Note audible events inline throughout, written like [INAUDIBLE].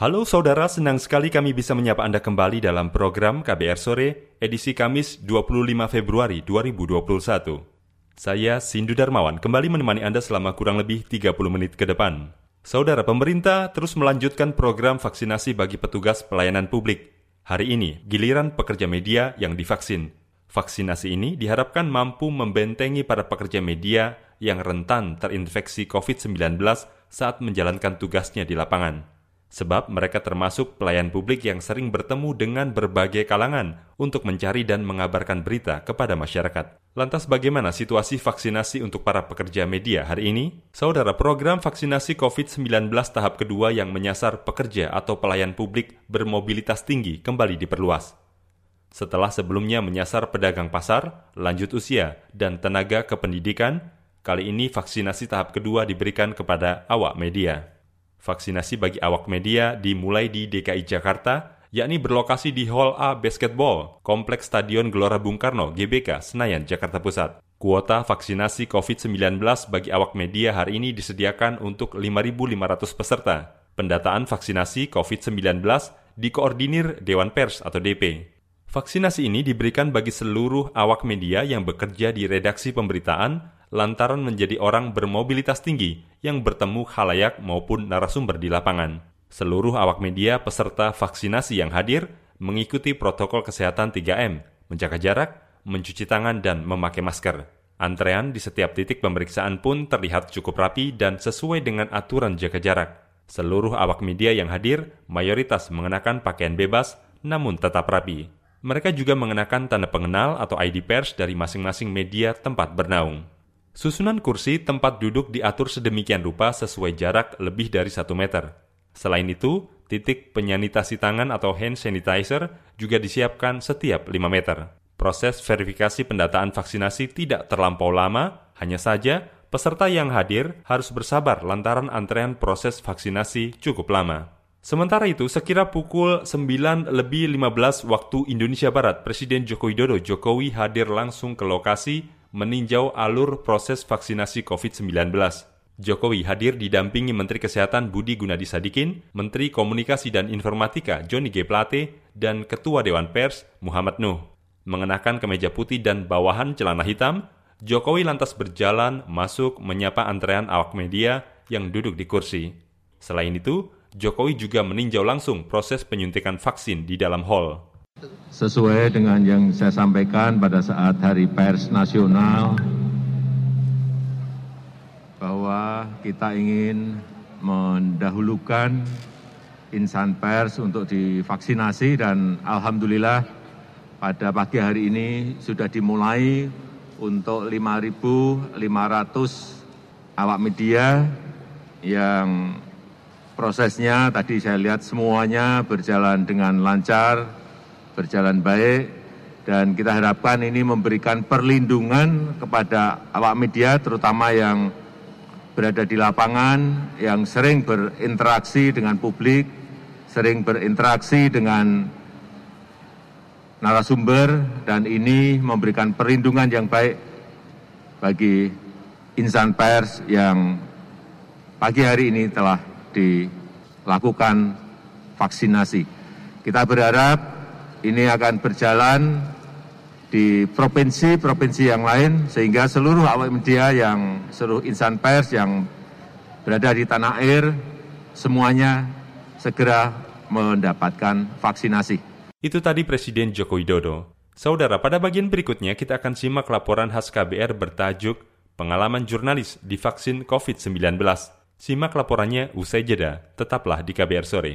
Halo saudara, senang sekali kami bisa menyapa Anda kembali dalam program KBR Sore, edisi Kamis 25 Februari 2021. Saya Sindu Darmawan kembali menemani Anda selama kurang lebih 30 menit ke depan. Saudara pemerintah terus melanjutkan program vaksinasi bagi petugas pelayanan publik. Hari ini, giliran pekerja media yang divaksin. Vaksinasi ini diharapkan mampu membentengi para pekerja media yang rentan terinfeksi COVID-19 saat menjalankan tugasnya di lapangan sebab mereka termasuk pelayan publik yang sering bertemu dengan berbagai kalangan untuk mencari dan mengabarkan berita kepada masyarakat. Lantas bagaimana situasi vaksinasi untuk para pekerja media hari ini? Saudara, program vaksinasi COVID-19 tahap kedua yang menyasar pekerja atau pelayan publik bermobilitas tinggi kembali diperluas. Setelah sebelumnya menyasar pedagang pasar, lanjut usia, dan tenaga kependidikan, kali ini vaksinasi tahap kedua diberikan kepada awak media. Vaksinasi bagi awak media dimulai di DKI Jakarta, yakni berlokasi di Hall A Basketball, Kompleks Stadion Gelora Bung Karno, GBK, Senayan, Jakarta Pusat. Kuota vaksinasi COVID-19 bagi awak media hari ini disediakan untuk 5.500 peserta. Pendataan vaksinasi COVID-19 dikoordinir Dewan Pers atau DP. Vaksinasi ini diberikan bagi seluruh awak media yang bekerja di redaksi pemberitaan lantaran menjadi orang bermobilitas tinggi yang bertemu halayak maupun narasumber di lapangan. Seluruh awak media peserta vaksinasi yang hadir mengikuti protokol kesehatan 3M, menjaga jarak, mencuci tangan, dan memakai masker. Antrean di setiap titik pemeriksaan pun terlihat cukup rapi dan sesuai dengan aturan jaga jarak. Seluruh awak media yang hadir mayoritas mengenakan pakaian bebas namun tetap rapi. Mereka juga mengenakan tanda pengenal atau ID pers dari masing-masing media tempat bernaung. Susunan kursi tempat duduk diatur sedemikian rupa sesuai jarak lebih dari satu meter. Selain itu, titik penyanitasi tangan atau hand sanitizer juga disiapkan setiap 5 meter. Proses verifikasi pendataan vaksinasi tidak terlampau lama, hanya saja peserta yang hadir harus bersabar lantaran antrean proses vaksinasi cukup lama. Sementara itu, sekira pukul 9 lebih 15 waktu Indonesia Barat, Presiden Joko Widodo Jokowi hadir langsung ke lokasi meninjau alur proses vaksinasi COVID-19. Jokowi hadir didampingi Menteri Kesehatan Budi Gunadi Sadikin, Menteri Komunikasi dan Informatika Johnny G. Plate, dan Ketua Dewan Pers Muhammad Nuh. Mengenakan kemeja putih dan bawahan celana hitam, Jokowi lantas berjalan masuk menyapa antrean awak media yang duduk di kursi. Selain itu, Jokowi juga meninjau langsung proses penyuntikan vaksin di dalam hall. Sesuai dengan yang saya sampaikan pada saat Hari Pers Nasional, bahwa kita ingin mendahulukan insan pers untuk divaksinasi dan Alhamdulillah pada pagi hari ini sudah dimulai untuk 5.500 awak media yang prosesnya tadi saya lihat semuanya berjalan dengan lancar, berjalan baik dan kita harapkan ini memberikan perlindungan kepada awak media terutama yang berada di lapangan yang sering berinteraksi dengan publik, sering berinteraksi dengan narasumber dan ini memberikan perlindungan yang baik bagi insan pers yang pagi hari ini telah dilakukan vaksinasi. Kita berharap ini akan berjalan di provinsi-provinsi yang lain sehingga seluruh awak media yang seluruh insan pers yang berada di tanah air semuanya segera mendapatkan vaksinasi. Itu tadi Presiden Joko Widodo. Saudara, pada bagian berikutnya kita akan simak laporan khas KBR bertajuk Pengalaman Jurnalis di Vaksin COVID-19. Simak laporannya usai jeda. Tetaplah di KBR Sore.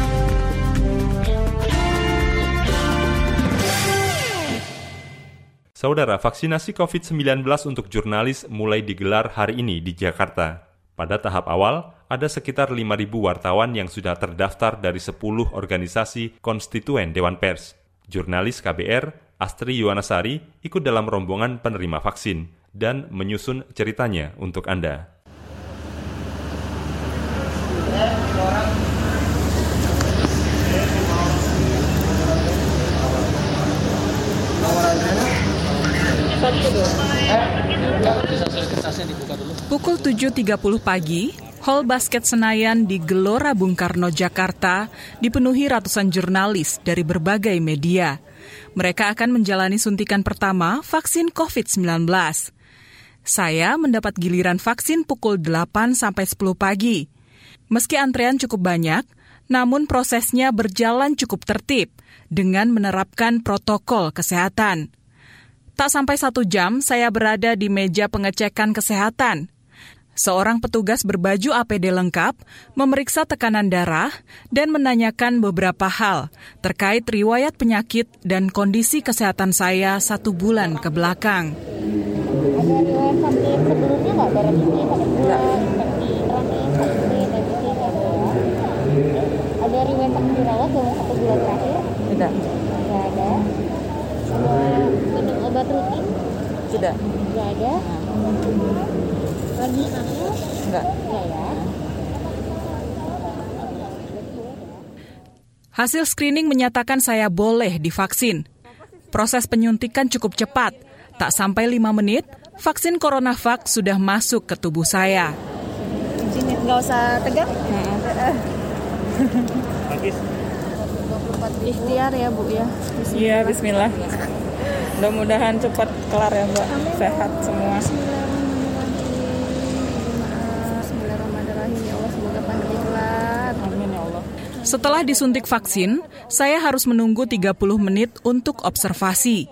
Saudara, vaksinasi COVID-19 untuk jurnalis mulai digelar hari ini di Jakarta. Pada tahap awal, ada sekitar 5.000 wartawan yang sudah terdaftar dari 10 organisasi konstituen Dewan Pers. Jurnalis KBR, Astri Yuwanasari, ikut dalam rombongan penerima vaksin dan menyusun ceritanya untuk Anda. Pukul 7.30 pagi, Hall Basket Senayan di Gelora Bung Karno, Jakarta dipenuhi ratusan jurnalis dari berbagai media. Mereka akan menjalani suntikan pertama vaksin COVID-19. Saya mendapat giliran vaksin pukul 8 sampai 10 pagi. Meski antrean cukup banyak, namun prosesnya berjalan cukup tertib dengan menerapkan protokol kesehatan. Tak sampai satu jam, saya berada di meja pengecekan kesehatan. Seorang petugas berbaju APD lengkap memeriksa tekanan darah dan menanyakan beberapa hal terkait riwayat penyakit dan kondisi kesehatan saya satu bulan ke belakang. Ada riwayat sakit sebelumnya nggak? Darah tinggi, sakit gula, infeksi rahim, sakit TBC, nggak ada ya? Ada riwayat sakit dirawat dalam satu bulan terakhir? Tidak. Minum obat rutin? tidak, Nggak ada. Lagi hamil? enggak. Nggak ya. Hasil screening menyatakan saya boleh divaksin. Proses penyuntikan cukup cepat. Tak sampai lima menit, vaksin CoronaVac sudah masuk ke tubuh saya. Nggak usah tegang. [LAUGHS] Ikhtiar ya bu ya. Iya, bismillah. Mudah-mudahan cepat kelar ya, Mbak. Sehat semua. Bismillahirrahmanirrahim ya. Amin ya Allah. Setelah disuntik vaksin, saya harus menunggu 30 menit untuk observasi.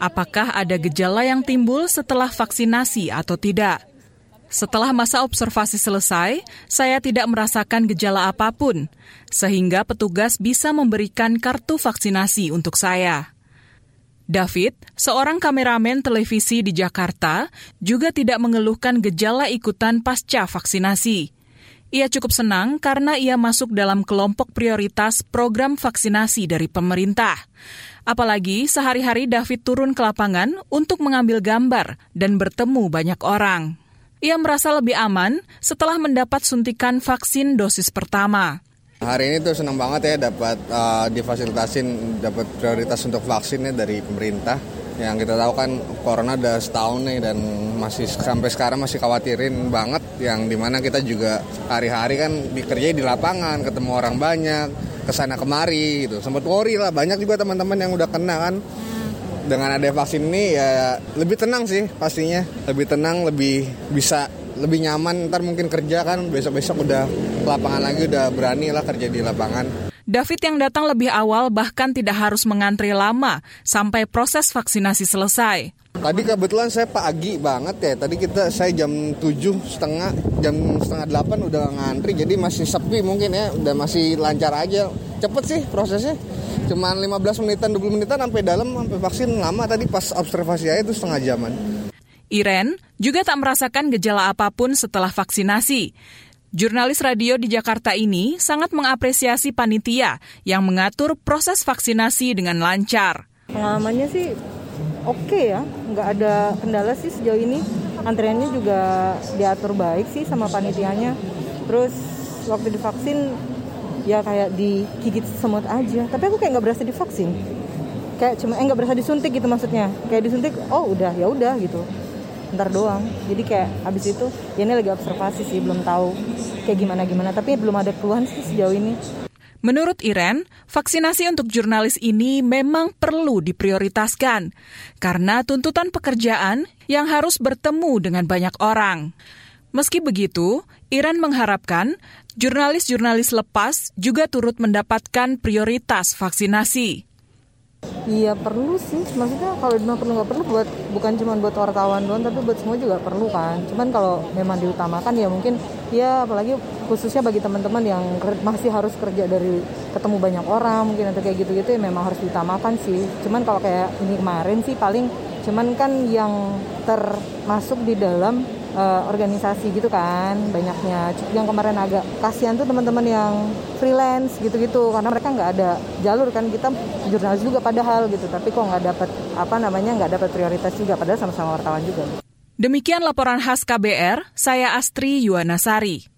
Apakah ada gejala yang timbul setelah vaksinasi atau tidak? Setelah masa observasi selesai, saya tidak merasakan gejala apa pun, sehingga petugas bisa memberikan kartu vaksinasi untuk saya. David, seorang kameramen televisi di Jakarta, juga tidak mengeluhkan gejala ikutan pasca vaksinasi. Ia cukup senang karena ia masuk dalam kelompok prioritas program vaksinasi dari pemerintah. Apalagi sehari-hari David turun ke lapangan untuk mengambil gambar dan bertemu banyak orang. Ia merasa lebih aman setelah mendapat suntikan vaksin dosis pertama. Hari ini tuh senang banget ya dapat uh, difasilitasin dapat prioritas untuk vaksinnya dari pemerintah. Yang kita tahu kan corona udah setahun nih dan masih sampai sekarang masih khawatirin banget yang di mana kita juga hari-hari kan dikerjain di lapangan, ketemu orang banyak, ke sana kemari gitu. Sempat worry lah, banyak juga teman-teman yang udah kena kan. Dengan ada vaksin ini ya lebih tenang sih pastinya, lebih tenang, lebih bisa lebih nyaman ntar mungkin kerja kan besok-besok udah lapangan lagi udah berani lah kerja di lapangan. David yang datang lebih awal bahkan tidak harus mengantri lama sampai proses vaksinasi selesai. Tadi kebetulan saya pagi banget ya. Tadi kita saya jam 7 setengah, jam setengah 8 udah ngantri. Jadi masih sepi mungkin ya. Udah masih lancar aja. Cepet sih prosesnya. Cuman 15 menitan, 20 menitan sampai dalam, sampai vaksin lama tadi pas observasi aja itu setengah jaman. Iren juga tak merasakan gejala apa pun setelah vaksinasi. Jurnalis radio di Jakarta ini sangat mengapresiasi panitia yang mengatur proses vaksinasi dengan lancar. Pengalamannya sih oke okay ya, nggak ada kendala sih sejauh ini. Antriannya juga diatur baik sih sama panitianya. Terus waktu divaksin ya kayak digigit semut aja. Tapi aku kayak nggak berasa divaksin. Kayak cuma eh nggak berasa disuntik gitu maksudnya. Kayak disuntik, oh udah ya udah gitu ntar doang jadi kayak abis itu ya ini lagi observasi sih belum tahu kayak gimana gimana tapi belum ada keluhan sih sejauh ini Menurut Iren, vaksinasi untuk jurnalis ini memang perlu diprioritaskan karena tuntutan pekerjaan yang harus bertemu dengan banyak orang. Meski begitu, Iren mengharapkan jurnalis-jurnalis lepas juga turut mendapatkan prioritas vaksinasi. Iya perlu sih, maksudnya kalau memang perlu nggak perlu buat bukan cuma buat wartawan doang, tapi buat semua juga perlu kan. Cuman kalau memang diutamakan ya mungkin ya apalagi khususnya bagi teman-teman yang masih harus kerja dari ketemu banyak orang mungkin atau kayak gitu-gitu ya memang harus diutamakan sih. Cuman kalau kayak ini kemarin sih paling cuman kan yang termasuk di dalam uh, organisasi gitu kan banyaknya yang kemarin agak kasihan tuh teman-teman yang freelance gitu-gitu karena mereka nggak ada jalur kan kita jurnalis juga padahal gitu tapi kok nggak dapat apa namanya nggak dapat prioritas juga padahal sama-sama wartawan juga. Demikian laporan khas KBR, saya Astri Yuwanasari.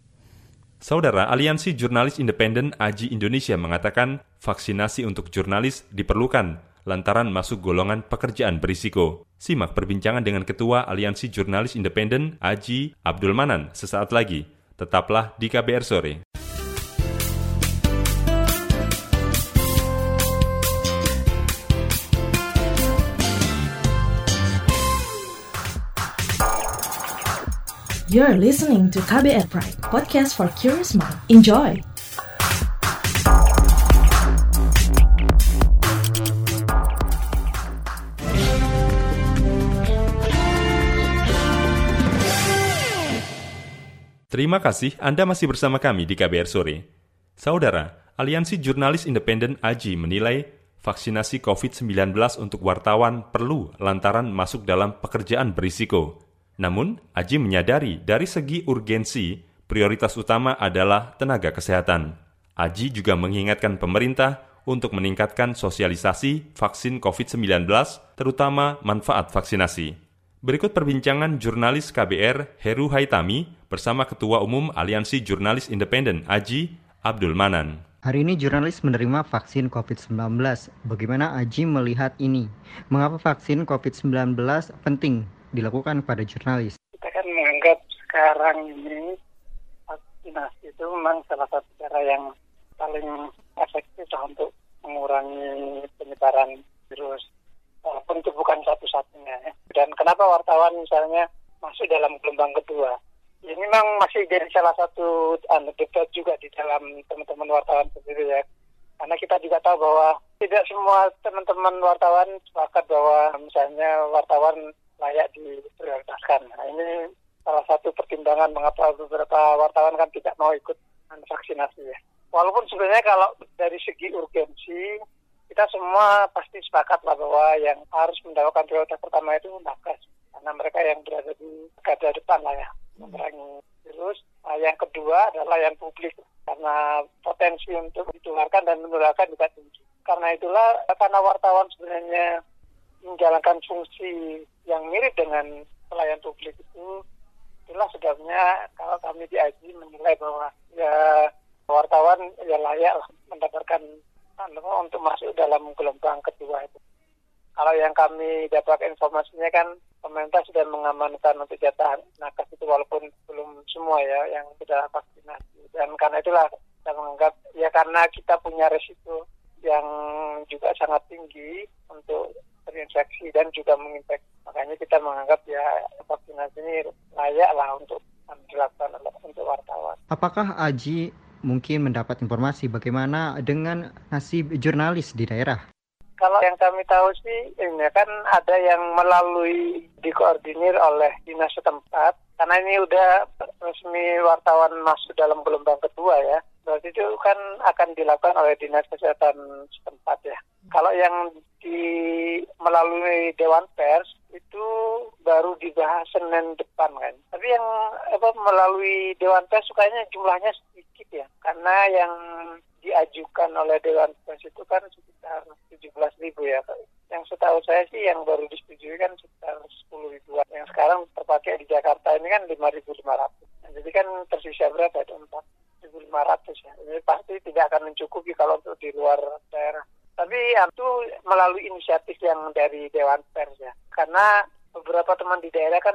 Saudara, Aliansi Jurnalis Independen AJI Indonesia mengatakan vaksinasi untuk jurnalis diperlukan lantaran masuk golongan pekerjaan berisiko. Simak perbincangan dengan Ketua Aliansi Jurnalis Independen Aji Abdul Manan sesaat lagi. Tetaplah di KBR Sore. You're listening to KBR Pride, podcast for curious mind. Enjoy! Terima kasih Anda masih bersama kami di KBR Sore. Saudara, Aliansi Jurnalis Independen AJI menilai vaksinasi COVID-19 untuk wartawan perlu lantaran masuk dalam pekerjaan berisiko. Namun, Aji menyadari dari segi urgensi, prioritas utama adalah tenaga kesehatan. Aji juga mengingatkan pemerintah untuk meningkatkan sosialisasi vaksin COVID-19, terutama manfaat vaksinasi. Berikut perbincangan jurnalis KBR Heru Haitami bersama Ketua Umum Aliansi Jurnalis Independen Aji Abdul Manan. Hari ini jurnalis menerima vaksin COVID-19. Bagaimana Aji melihat ini? Mengapa vaksin COVID-19 penting dilakukan pada jurnalis? Kita kan menganggap sekarang ini vaksinasi itu memang salah satu cara yang paling efektif untuk mengurangi penyebaran virus walaupun itu bukan satu-satunya. Ya. Dan kenapa wartawan misalnya masuk dalam gelombang kedua? Ini memang masih jadi salah satu anu, debat juga di dalam teman-teman wartawan sendiri ya. Karena kita juga tahu bahwa tidak semua teman-teman wartawan sepakat bahwa misalnya wartawan layak diprioritaskan. Nah, ini salah satu pertimbangan mengapa beberapa wartawan kan tidak mau ikut vaksinasi ya. Walaupun sebenarnya kalau dari segi urgensi kita semua pasti sepakat bahwa yang harus mendapatkan prioritas pertama itu nakes karena mereka yang berada di garda depan lah ya memerangi virus. Nah, yang kedua adalah yang publik karena potensi untuk ditularkan dan menularkan juga tinggi. Karena itulah karena wartawan sebenarnya menjalankan fungsi yang mirip dengan pelayan publik itu itulah sebabnya kalau kami di AJI menilai bahwa ya wartawan ya layak mendapatkan anu, untuk masuk dalam gelombang kedua itu. Kalau yang kami dapat informasinya kan pemerintah sudah mengamankan untuk jatah nakes itu walaupun belum semua ya yang sudah vaksinasi. Dan karena itulah kita menganggap ya karena kita punya resiko yang juga sangat tinggi untuk terinfeksi dan juga menginfeksi. Makanya kita menganggap ya vaksinasi ini layak lah untuk dilakukan untuk wartawan. Apakah Aji mungkin mendapat informasi bagaimana dengan nasib jurnalis di daerah? Kalau yang kami tahu sih, ini kan ada yang melalui dikoordinir oleh dinas setempat, karena ini udah resmi wartawan masuk dalam gelombang kedua ya. Berarti itu kan akan dilakukan oleh dinas kesehatan setempat ya. Kalau yang di melalui dewan pers itu baru dibahas Senin depan kan. Tapi yang apa melalui Dewan Pers sukanya jumlahnya sedikit ya, karena yang diajukan oleh Dewan Pers itu kan sekitar 17 ribu ya. Yang setahu saya sih yang baru disetujui kan sekitar 10 ribuan. Yang sekarang terpakai di Jakarta ini kan 5.500. Nah, jadi kan tersisa berapa? Ada 4.500 ya. Ini pasti tidak akan mencukupi kalau untuk di luar daerah. Tapi ya, itu melalui inisiatif yang dari Dewan Pers ya. Karena beberapa teman di daerah kan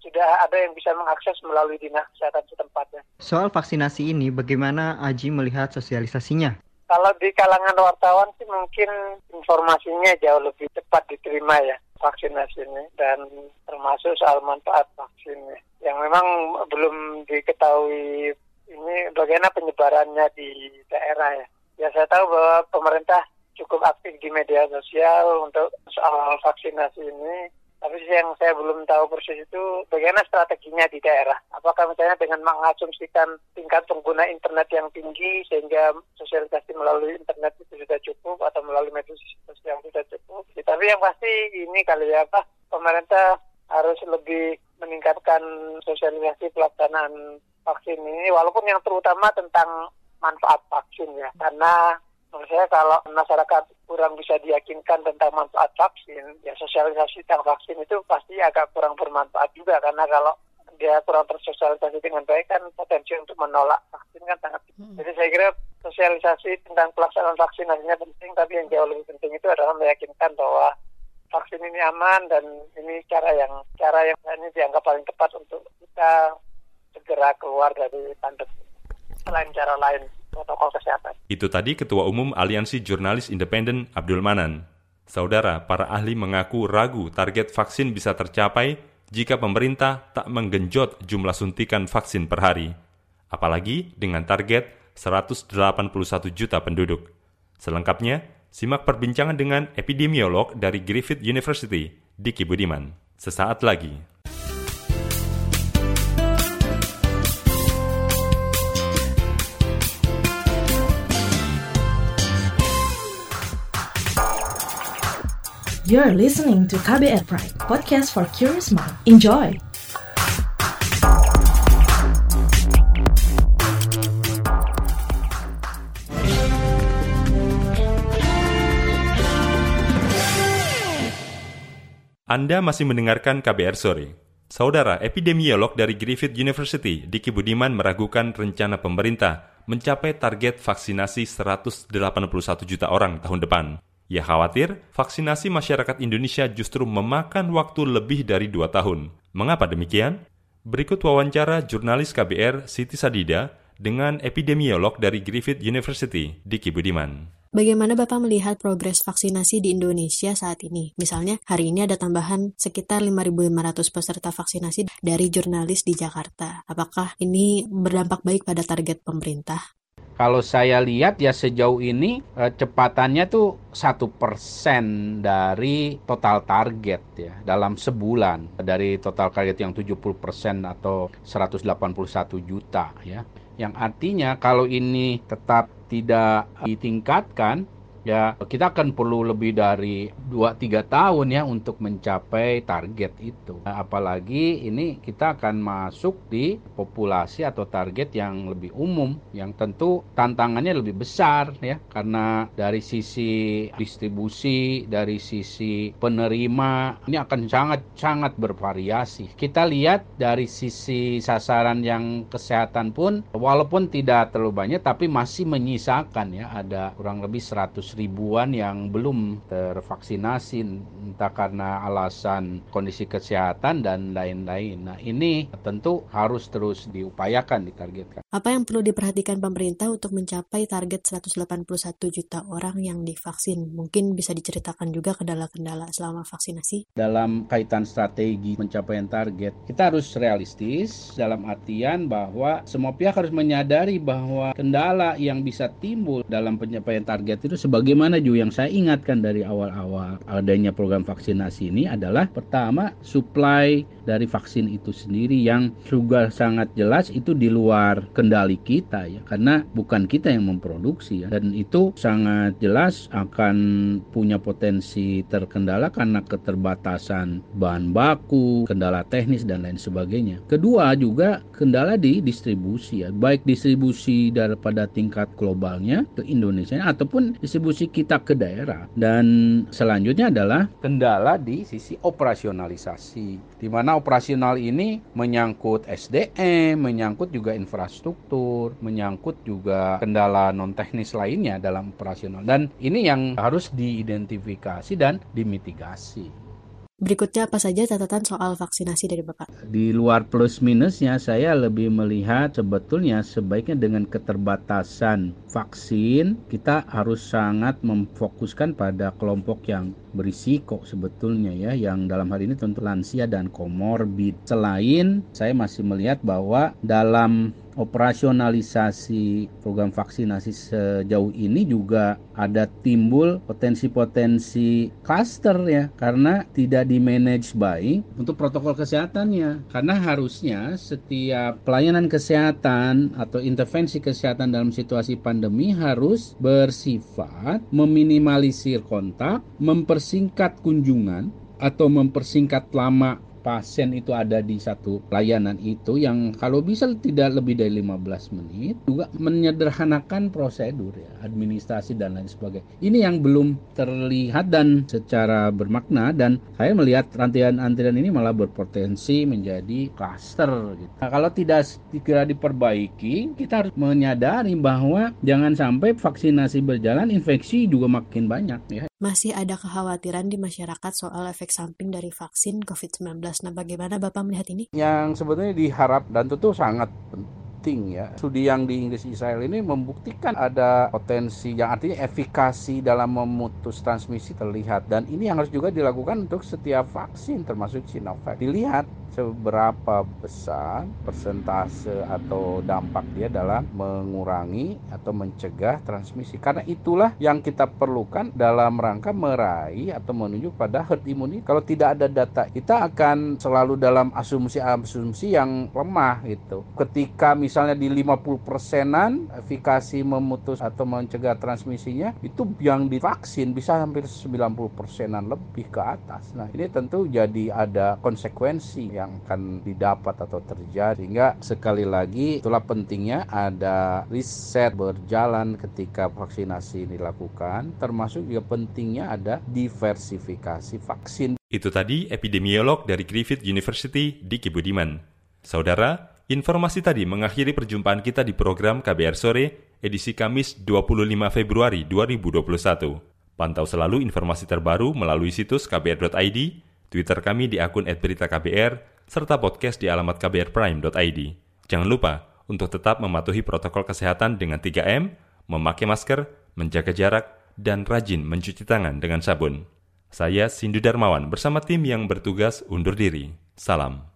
sudah ada yang bisa mengakses melalui dinas kesehatan setempat ya. Soal vaksinasi ini, bagaimana Aji melihat sosialisasinya? Kalau di kalangan wartawan sih mungkin informasinya jauh lebih cepat diterima ya vaksinasi ini dan termasuk soal manfaat vaksinnya yang memang belum diketahui ini bagaimana penyebarannya di daerah ya. Ya saya tahu bahwa pemerintah cukup aktif di media sosial untuk soal vaksinasi ini tapi yang saya belum tahu persis itu bagaimana strateginya di daerah. Apakah misalnya dengan mengasumsikan tingkat pengguna internet yang tinggi sehingga sosialisasi melalui internet itu sudah cukup atau melalui media sosial sudah cukup. Tapi yang pasti ini kali ya apa pemerintah harus lebih meningkatkan sosialisasi pelaksanaan vaksin ini walaupun yang terutama tentang manfaat vaksin ya karena menurut saya kalau masyarakat kurang bisa diyakinkan tentang manfaat vaksin, ya sosialisasi tentang vaksin itu pasti agak kurang bermanfaat juga karena kalau dia kurang tersosialisasi dengan baik kan potensi untuk menolak vaksin kan sangat hmm. Jadi saya kira sosialisasi tentang pelaksanaan vaksinasinya penting, tapi yang jauh lebih penting itu adalah meyakinkan bahwa vaksin ini aman dan ini cara yang cara yang ini dianggap paling tepat untuk kita segera keluar dari pandemi. Selain cara lain protokol kesehatan. Itu tadi Ketua Umum Aliansi Jurnalis Independen Abdul Manan. Saudara, para ahli mengaku ragu target vaksin bisa tercapai jika pemerintah tak menggenjot jumlah suntikan vaksin per hari. Apalagi dengan target 181 juta penduduk. Selengkapnya, simak perbincangan dengan epidemiolog dari Griffith University, Diki Budiman. Sesaat lagi. You're listening to KBR Pride, podcast for curious mind. Enjoy! Anda masih mendengarkan KBR Sore. Saudara epidemiolog dari Griffith University, Diki Budiman meragukan rencana pemerintah mencapai target vaksinasi 181 juta orang tahun depan. Ia khawatir vaksinasi masyarakat Indonesia justru memakan waktu lebih dari dua tahun. Mengapa demikian? Berikut wawancara jurnalis KBR Siti Sadida dengan epidemiolog dari Griffith University, Diki Budiman. Bagaimana Bapak melihat progres vaksinasi di Indonesia saat ini? Misalnya, hari ini ada tambahan sekitar 5.500 peserta vaksinasi dari jurnalis di Jakarta. Apakah ini berdampak baik pada target pemerintah? Kalau saya lihat ya sejauh ini eh, cepatannya tuh satu persen dari total target ya dalam sebulan dari total target yang 70 persen atau 181 juta ya. Yang artinya kalau ini tetap tidak ditingkatkan ya kita akan perlu lebih dari 2-3 tahun ya untuk mencapai target itu. Apalagi ini kita akan masuk di populasi atau target yang lebih umum yang tentu tantangannya lebih besar ya karena dari sisi distribusi, dari sisi penerima ini akan sangat-sangat bervariasi. Kita lihat dari sisi sasaran yang kesehatan pun walaupun tidak terlalu banyak tapi masih menyisakan ya ada kurang lebih 100 ribuan yang belum tervaksinasi entah karena alasan kondisi kesehatan dan lain-lain. Nah, ini tentu harus terus diupayakan ditargetkan. Apa yang perlu diperhatikan pemerintah untuk mencapai target 181 juta orang yang divaksin? Mungkin bisa diceritakan juga kendala-kendala selama vaksinasi? Dalam kaitan strategi pencapaian target, kita harus realistis dalam artian bahwa semua pihak harus menyadari bahwa kendala yang bisa timbul dalam pencapaian target itu sebagai bagaimana juga yang saya ingatkan dari awal-awal adanya program vaksinasi ini adalah pertama supply dari vaksin itu sendiri yang juga sangat jelas itu di luar kendali kendali kita ya karena bukan kita yang memproduksi ya dan itu sangat jelas akan punya potensi terkendala karena keterbatasan bahan baku, kendala teknis dan lain sebagainya. Kedua juga kendala di distribusi ya, baik distribusi daripada tingkat globalnya ke Indonesia ataupun distribusi kita ke daerah. Dan selanjutnya adalah kendala di sisi operasionalisasi di mana operasional ini menyangkut SDM, menyangkut juga infrastruktur, menyangkut juga kendala non teknis lainnya dalam operasional. Dan ini yang harus diidentifikasi dan dimitigasi. Berikutnya apa saja catatan soal vaksinasi dari Bapak? Di luar plus minusnya saya lebih melihat sebetulnya sebaiknya dengan keterbatasan vaksin kita harus sangat memfokuskan pada kelompok yang berisiko sebetulnya ya yang dalam hal ini tentu lansia dan komorbid. Selain saya masih melihat bahwa dalam operasionalisasi program vaksinasi sejauh ini juga ada timbul potensi-potensi cluster ya karena tidak di manage baik untuk protokol kesehatannya karena harusnya setiap pelayanan kesehatan atau intervensi kesehatan dalam situasi pandemi harus bersifat meminimalisir kontak, mempersingkat kunjungan atau mempersingkat lama pasien itu ada di satu layanan itu yang kalau bisa tidak lebih dari 15 menit juga menyederhanakan prosedur ya administrasi dan lain sebagainya ini yang belum terlihat dan secara bermakna dan saya melihat rantian antrian ini malah berpotensi menjadi cluster gitu. Nah, kalau tidak segera diperbaiki kita harus menyadari bahwa jangan sampai vaksinasi berjalan infeksi juga makin banyak ya masih ada kekhawatiran di masyarakat soal efek samping dari vaksin COVID-19. Nah, bagaimana Bapak melihat ini? Yang sebetulnya diharap dan tentu sangat penting ya. Studi yang di Inggris Israel ini membuktikan ada potensi yang artinya efikasi dalam memutus transmisi terlihat dan ini yang harus juga dilakukan untuk setiap vaksin termasuk Sinovac. Dilihat seberapa besar persentase atau dampak dia dalam mengurangi atau mencegah transmisi. Karena itulah yang kita perlukan dalam rangka meraih atau menuju pada herd immunity. Kalau tidak ada data, kita akan selalu dalam asumsi-asumsi yang lemah gitu. Ketika misalnya di 50 persenan efikasi memutus atau mencegah transmisinya, itu yang divaksin bisa hampir 90 persenan lebih ke atas. Nah ini tentu jadi ada konsekuensi yang yang akan didapat atau terjadi. Sehingga sekali lagi itulah pentingnya ada riset berjalan ketika vaksinasi dilakukan. Termasuk juga pentingnya ada diversifikasi vaksin. Itu tadi epidemiolog dari Griffith University Diki Budiman. Saudara, informasi tadi mengakhiri perjumpaan kita di program KBR Sore edisi Kamis 25 Februari 2021. Pantau selalu informasi terbaru melalui situs kbr.id, Twitter kami di akun @beritaKBR, serta podcast di alamat kbrprime.id. Jangan lupa untuk tetap mematuhi protokol kesehatan dengan 3M, memakai masker, menjaga jarak, dan rajin mencuci tangan dengan sabun. Saya Sindu Darmawan bersama tim yang bertugas undur diri. Salam.